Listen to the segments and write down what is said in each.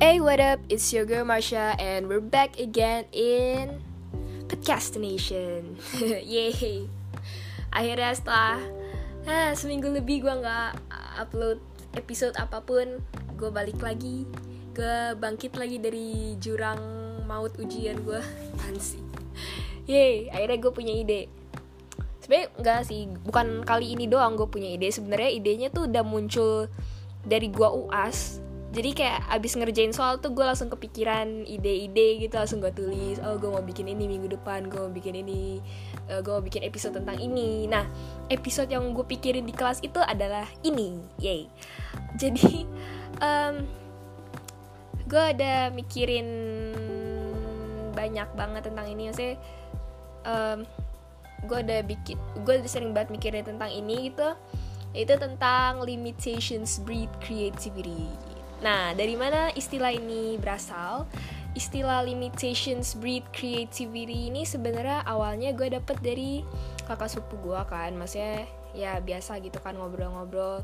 Hey, what up? It's your girl Marsha, and we're back again in Podcastination. Yay! Akhirnya setelah ah, seminggu lebih gue nggak upload episode apa pun, gue balik lagi, gue bangkit lagi dari jurang maut ujian gue. Ansi. Yay! Akhirnya gue punya ide. Sebenarnya enggak sih, bukan kali ini doang gue punya ide. Sebenarnya idenya tuh udah muncul dari gue uas jadi kayak abis ngerjain soal tuh gue langsung kepikiran ide-ide gitu langsung gue tulis oh gue mau bikin ini minggu depan gue mau bikin ini uh, gue mau bikin episode tentang ini. Nah episode yang gue pikirin di kelas itu adalah ini yay. Jadi um, gue ada mikirin banyak banget tentang ini maksudnya um, gue ada bikin gue udah sering banget mikirin tentang ini gitu itu tentang limitations breed creativity Nah, dari mana istilah ini berasal? Istilah limitations breed creativity ini sebenarnya awalnya gue dapet dari kakak sepupu gue kan, maksudnya ya biasa gitu kan ngobrol-ngobrol.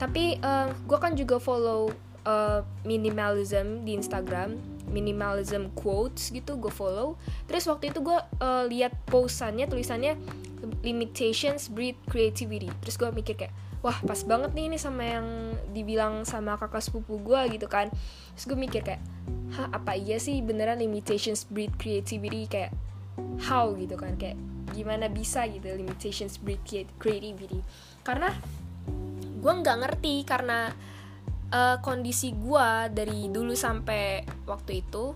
Tapi uh, gue kan juga follow uh, minimalism di Instagram, minimalism quotes gitu gue follow. Terus waktu itu gue uh, lihat postannya tulisannya limitations breed creativity. Terus gue mikir kayak wah pas banget nih ini sama yang dibilang sama kakak sepupu gue gitu kan. Terus gue mikir kayak hah apa iya sih beneran limitations breed creativity kayak how? gitu kan kayak gimana bisa gitu limitations breed creativity? Karena gue nggak ngerti karena uh, kondisi gue dari dulu sampai waktu itu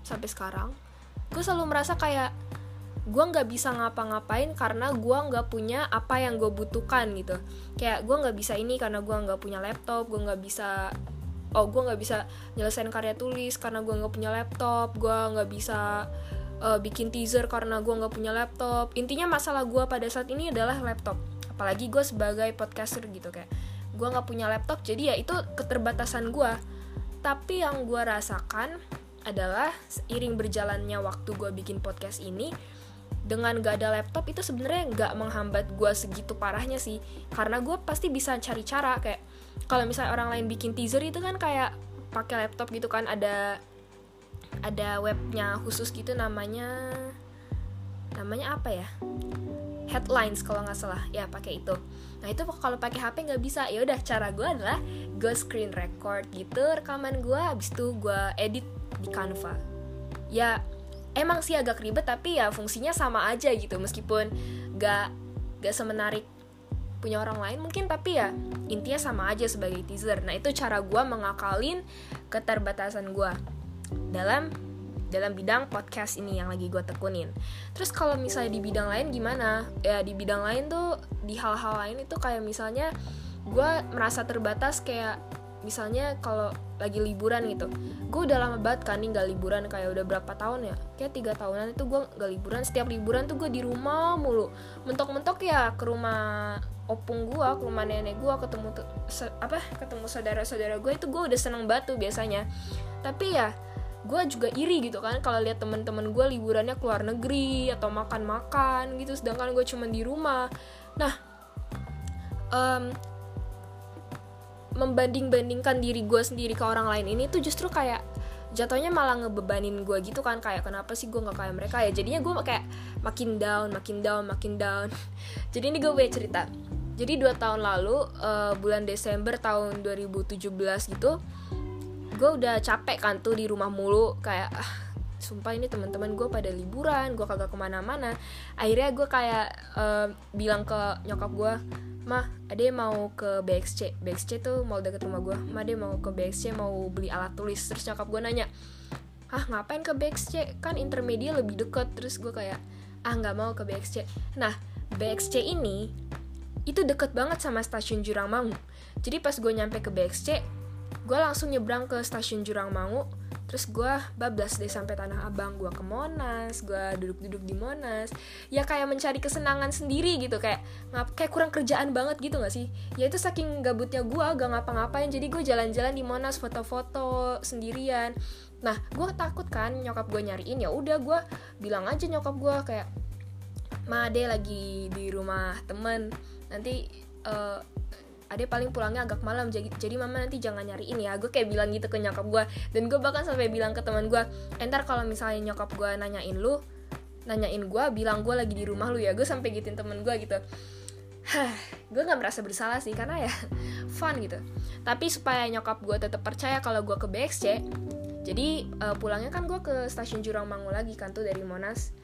sampai sekarang gue selalu merasa kayak gue nggak bisa ngapa-ngapain karena gue nggak punya apa yang gue butuhkan gitu kayak gue nggak bisa ini karena gue nggak punya laptop gue nggak bisa oh gue nggak bisa nyelesain karya tulis karena gue nggak punya laptop gue nggak bisa uh, bikin teaser karena gue nggak punya laptop intinya masalah gue pada saat ini adalah laptop apalagi gue sebagai podcaster gitu kayak gue nggak punya laptop jadi ya itu keterbatasan gue tapi yang gue rasakan adalah seiring berjalannya waktu gue bikin podcast ini dengan gak ada laptop itu sebenarnya nggak menghambat gue segitu parahnya sih. Karena gue pasti bisa cari cara kayak kalau misalnya orang lain bikin teaser itu kan kayak pakai laptop gitu kan ada ada webnya khusus gitu namanya namanya apa ya? Headlines kalau nggak salah. Ya pakai itu. Nah itu kalau pakai HP nggak bisa. Ya udah cara gue adalah gue screen record gitu rekaman gue abis itu gue edit di Canva. Ya emang sih agak ribet tapi ya fungsinya sama aja gitu. Meskipun gak gak semenarik punya orang lain mungkin tapi ya intinya sama aja sebagai teaser. Nah itu cara gue mengakalin keterbatasan gue dalam dalam bidang podcast ini yang lagi gue tekunin. Terus kalau misalnya di bidang lain gimana? Ya di bidang lain tuh di hal-hal lain itu kayak misalnya gue merasa terbatas kayak misalnya kalau lagi liburan gitu gue udah lama banget kan nih gak liburan kayak udah berapa tahun ya? Kayak tiga tahunan itu gue gak liburan. Setiap liburan tuh gue di rumah mulu. Mentok-mentok ya ke rumah opung gue ke rumah nenek gue ketemu apa ketemu saudara-saudara gue itu gue udah seneng banget tuh biasanya. Tapi ya gue juga iri gitu kan kalau lihat temen-temen gue liburannya ke luar negeri atau makan-makan gitu sedangkan gue cuma di rumah. Nah um, membanding-bandingkan diri gue sendiri ke orang lain ini tuh justru kayak jatuhnya malah ngebebanin gue gitu kan kayak kenapa sih gue nggak kayak mereka ya? Jadinya gue kayak makin down makin down makin down. Jadi ini gue punya cerita. Jadi dua tahun lalu uh, bulan Desember tahun 2017 gitu gue udah capek kan tuh di rumah mulu. Kayak ah, sumpah ini teman-teman gue pada liburan gue kagak ke mana-mana. Akhirnya gue kayak uh, bilang ke nyokap gue mah ade mau ke BXC BXC tuh mau deket rumah gue mah ade mau ke BXC mau beli alat tulis. Terus nyokap gue nanya ah ngapain ke BXC kan intermedia lebih deket. Terus gue kayak ah nggak mau ke BXC nah BXC ini itu deket banget sama stasiun Jurang Mangu. Jadi pas gue nyampe ke BXC gue langsung nyebrang ke stasiun Jurang Mangu terus gue bablas deh sampai tanah abang. Gue ke monas gue duduk-duduk di monas. Ya kayak mencari kesenangan sendiri gitu kayak ngap kayak kurang kerjaan banget gitu gak sih? Ya itu saking gabutnya gue gak ngapa-ngapain. Jadi gue jalan-jalan di monas foto-foto sendirian. Nah gue takut kan nyokap gue nyariin ya udah gue bilang aja nyokap gue kayak ma lagi di rumah temen. Nanti uh, ade paling pulangnya agak malam jadi jadi mama nanti jangan nyariin ya. Gue kayak bilang gitu ke nyokap gue dan gue bahkan sampai bilang ke teman gue entar kalau misalnya nyokap gue nanyain lu nanyain gue bilang gue lagi di rumah lu ya. Gue sampai gituin temen gue gitu. Hah, gue nggak merasa bersalah sih karena ya fun gitu. Tapi supaya nyokap gue tetap percaya kalau gue ke BXC jadi uh, pulangnya kan gue ke stasiun Jurang Mangu lagi kan tuh dari Monas.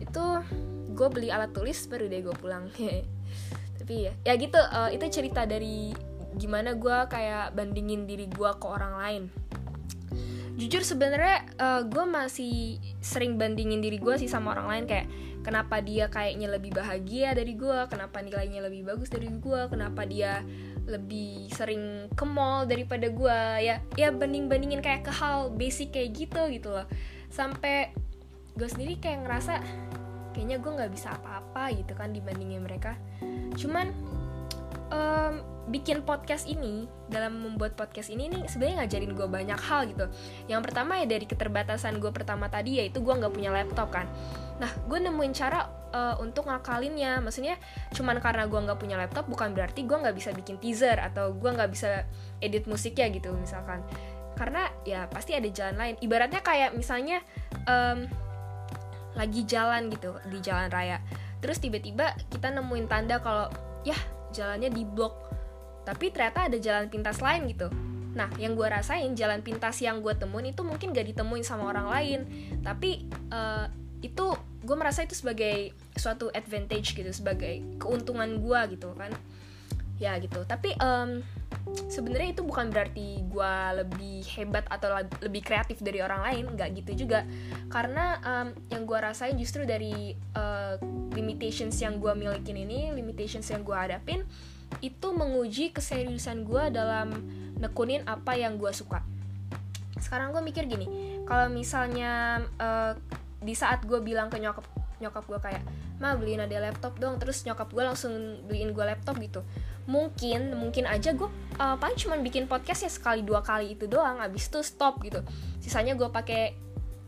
Itu gue beli alat tulis baru deh gue pulang tapi ya ya gitu uh, itu cerita dari gimana gue kayak bandingin diri gue ke orang lain. Jujur sebenarnya uh, gue masih sering bandingin diri gue sih sama orang lain kayak kenapa dia kayaknya lebih bahagia dari gue kenapa nilainya lebih bagus dari gue kenapa dia lebih sering ke mall daripada gue ya ya banding bandingin kayak ke hal basic kayak gitu gitu loh. Sampai gue sendiri kayak ngerasa kayaknya gue nggak bisa apa-apa gitu kan dibandingin mereka. Cuman um, bikin podcast ini dalam membuat podcast ini nih sebenarnya ngajarin gue banyak hal gitu. Yang pertama ya dari keterbatasan gue pertama tadi yaitu gue nggak punya laptop kan. Nah gue nemuin cara uh, untuk ngakalinnya. Maksudnya cuman karena gue nggak punya laptop bukan berarti gue nggak bisa bikin teaser atau gue nggak bisa edit musiknya gitu misalkan. Karena ya pasti ada jalan lain. Ibaratnya kayak misalnya um, lagi jalan gitu di jalan raya. Terus tiba-tiba kita nemuin tanda kalau ya jalannya di blok tapi ternyata ada jalan pintas lain gitu. Nah yang gue rasain jalan pintas yang gue temuin itu mungkin gak ditemuin sama orang lain. Tapi uh, itu gue merasa itu sebagai suatu advantage gitu sebagai keuntungan gue gitu kan ya gitu. Tapi um, sebenarnya itu bukan berarti gue lebih hebat atau lebih kreatif dari orang lain. Nggak gitu juga. Karena um, yang gue rasain justru dari uh, limitations yang gue milikin ini limitations yang gue hadapin itu menguji keseriusan gue dalam nekunin apa yang gue suka. Sekarang gue mikir gini kalau misalnya uh, di saat gue bilang ke nyokap nyokap gue kayak ma beliin ada laptop dong. Terus nyokap gue langsung beliin gue laptop gitu mungkin mungkin aja gue uh, paling cuma bikin podcast ya sekali dua kali itu doang abis itu stop gitu. Sisanya gue pakai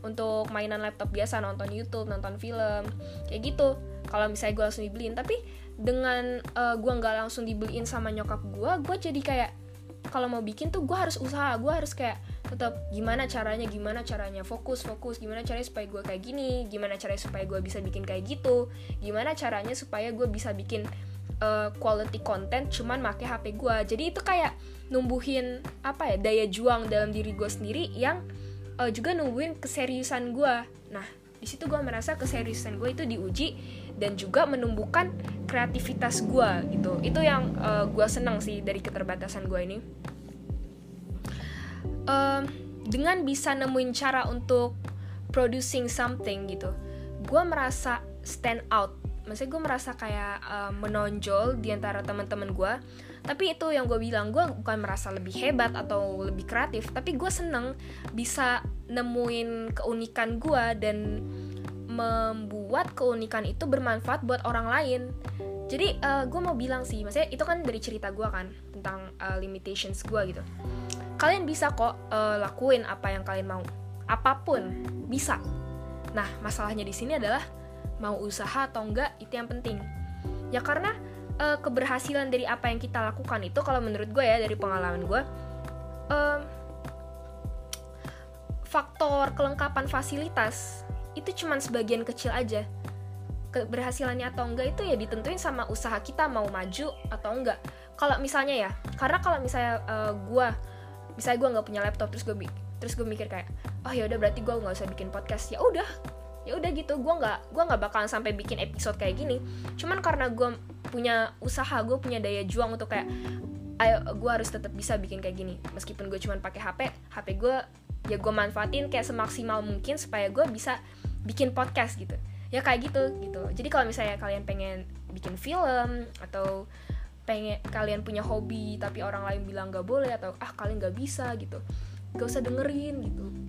untuk mainan laptop biasa nonton YouTube nonton film kayak gitu. Kalau misalnya gue langsung dibeliin. Tapi dengan uh, eh, gue nggak langsung dibeliin sama nyokap gue gue jadi kayak kalau mau bikin tuh gue harus usaha gue harus kayak tetap gimana caranya gimana caranya fokus fokus gimana caranya supaya gue kayak gini gimana caranya supaya gue bisa bikin kayak gitu gimana caranya supaya gue bisa bikin uh, quality content cuman make HP gue jadi itu kayak numbuhin apa ya daya juang dalam diri gue sendiri yang uh, juga numbuhin keseriusan gue nah di situ gue merasa keseriusan gue itu diuji dan juga menumbuhkan kreativitas gue gitu. Itu yang uh, eh, gue senang sih dari keterbatasan gue ini. Uh, dengan bisa nemuin cara untuk producing something gitu gue merasa stand out maksudnya gue merasa kayak uh, menonjol di antara teman-teman gue tapi itu yang gue bilang gue bukan merasa lebih hebat atau lebih kreatif tapi gue seneng bisa nemuin keunikan gue dan membuat keunikan itu bermanfaat buat orang lain. Jadi uh, eh, gue mau bilang sih maksudnya itu kan dari cerita gue kan tentang uh, limitations gue gitu. Kalian bisa kok uh, lakuin apa yang kalian mau. Apa pun bisa. Nah masalahnya di sini adalah mau usaha atau enggak itu yang penting. Ya karena uh, keberhasilan dari apa yang kita lakukan itu kalau menurut gue ya dari pengalaman gue uh, faktor kelengkapan fasilitas itu cuman sebagian kecil aja. Keberhasilannya atau enggak itu ya ditentuin sama usaha kita mau maju atau enggak. Kalau misalnya ya karena kalau misalnya eh, gue misalnya gue nggak punya laptop terus gue terus gue mikir kayak oh ya udah berarti gue nggak usah bikin podcast. Ya udah ya udah gitu gue nggak gue nggak bakalan sampai bikin episode kayak gini. Cuman karena gue punya usaha gue punya daya juang untuk kayak ayo gue harus tetap bisa bikin kayak gini. Meskipun gue cuman pakai HP HP gue ya gue manfaatin kayak semaksimal mungkin supaya gue bisa bikin podcast gitu. Ya kayak gitu gitu. Jadi kalau misalnya kalian pengen bikin film atau pengen kalian punya hobi tapi orang lain bilang gak boleh atau ah kalian gak bisa gitu. Gak usah dengerin gitu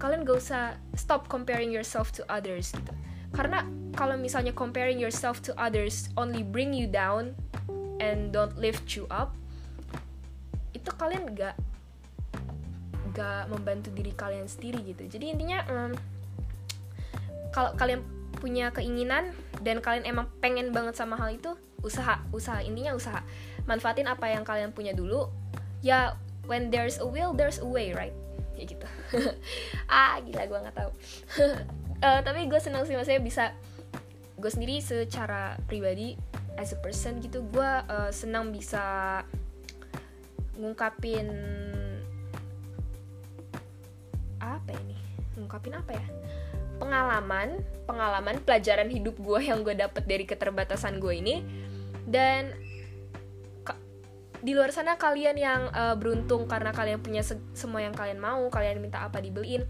kalian gak usah stop comparing yourself to others gitu. Karena kalau misalnya comparing yourself to others only bring you down and don't lift you up itu kalian gak gak membantu diri kalian sendiri gitu. Jadi intinya um, kalau kalian punya keinginan dan kalian emang pengen banget sama hal itu usaha usaha intinya usaha. Manfaatin apa yang kalian punya dulu. Ya when there's a will there's a way right ya gitu. Ah gila gue nggak tahu. Uh, tapi gue senang sih maksudnya bisa gue sendiri secara pribadi as a person gitu gue uh, senang bisa ngungkapin apa ini? Ngungkapin apa ya? Pengalaman pengalaman pelajaran hidup gue yang gue dapet dari keterbatasan gue ini. Dan di luar sana kalian yang uh, beruntung karena kalian punya se semua yang kalian mau kalian minta apa dibeliin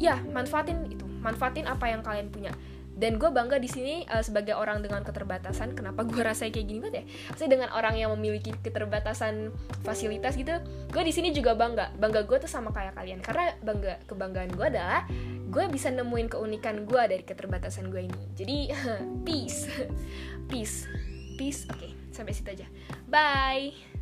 ya manfaatin itu manfaatin apa yang kalian punya. Dan gue bangga di sini uh, sebagai orang dengan keterbatasan kenapa gue rasa kayak gini banget ya? Saya dengan orang yang memiliki keterbatasan fasilitas gitu gue di sini juga bangga. Bangga gue tuh sama kayak kalian. Karena bangga kebanggaan gue adalah gue bisa nemuin keunikan gue dari keterbatasan gue ini. Jadi peace. Peace. Peace. Oke okay, sampai situ aja. Bye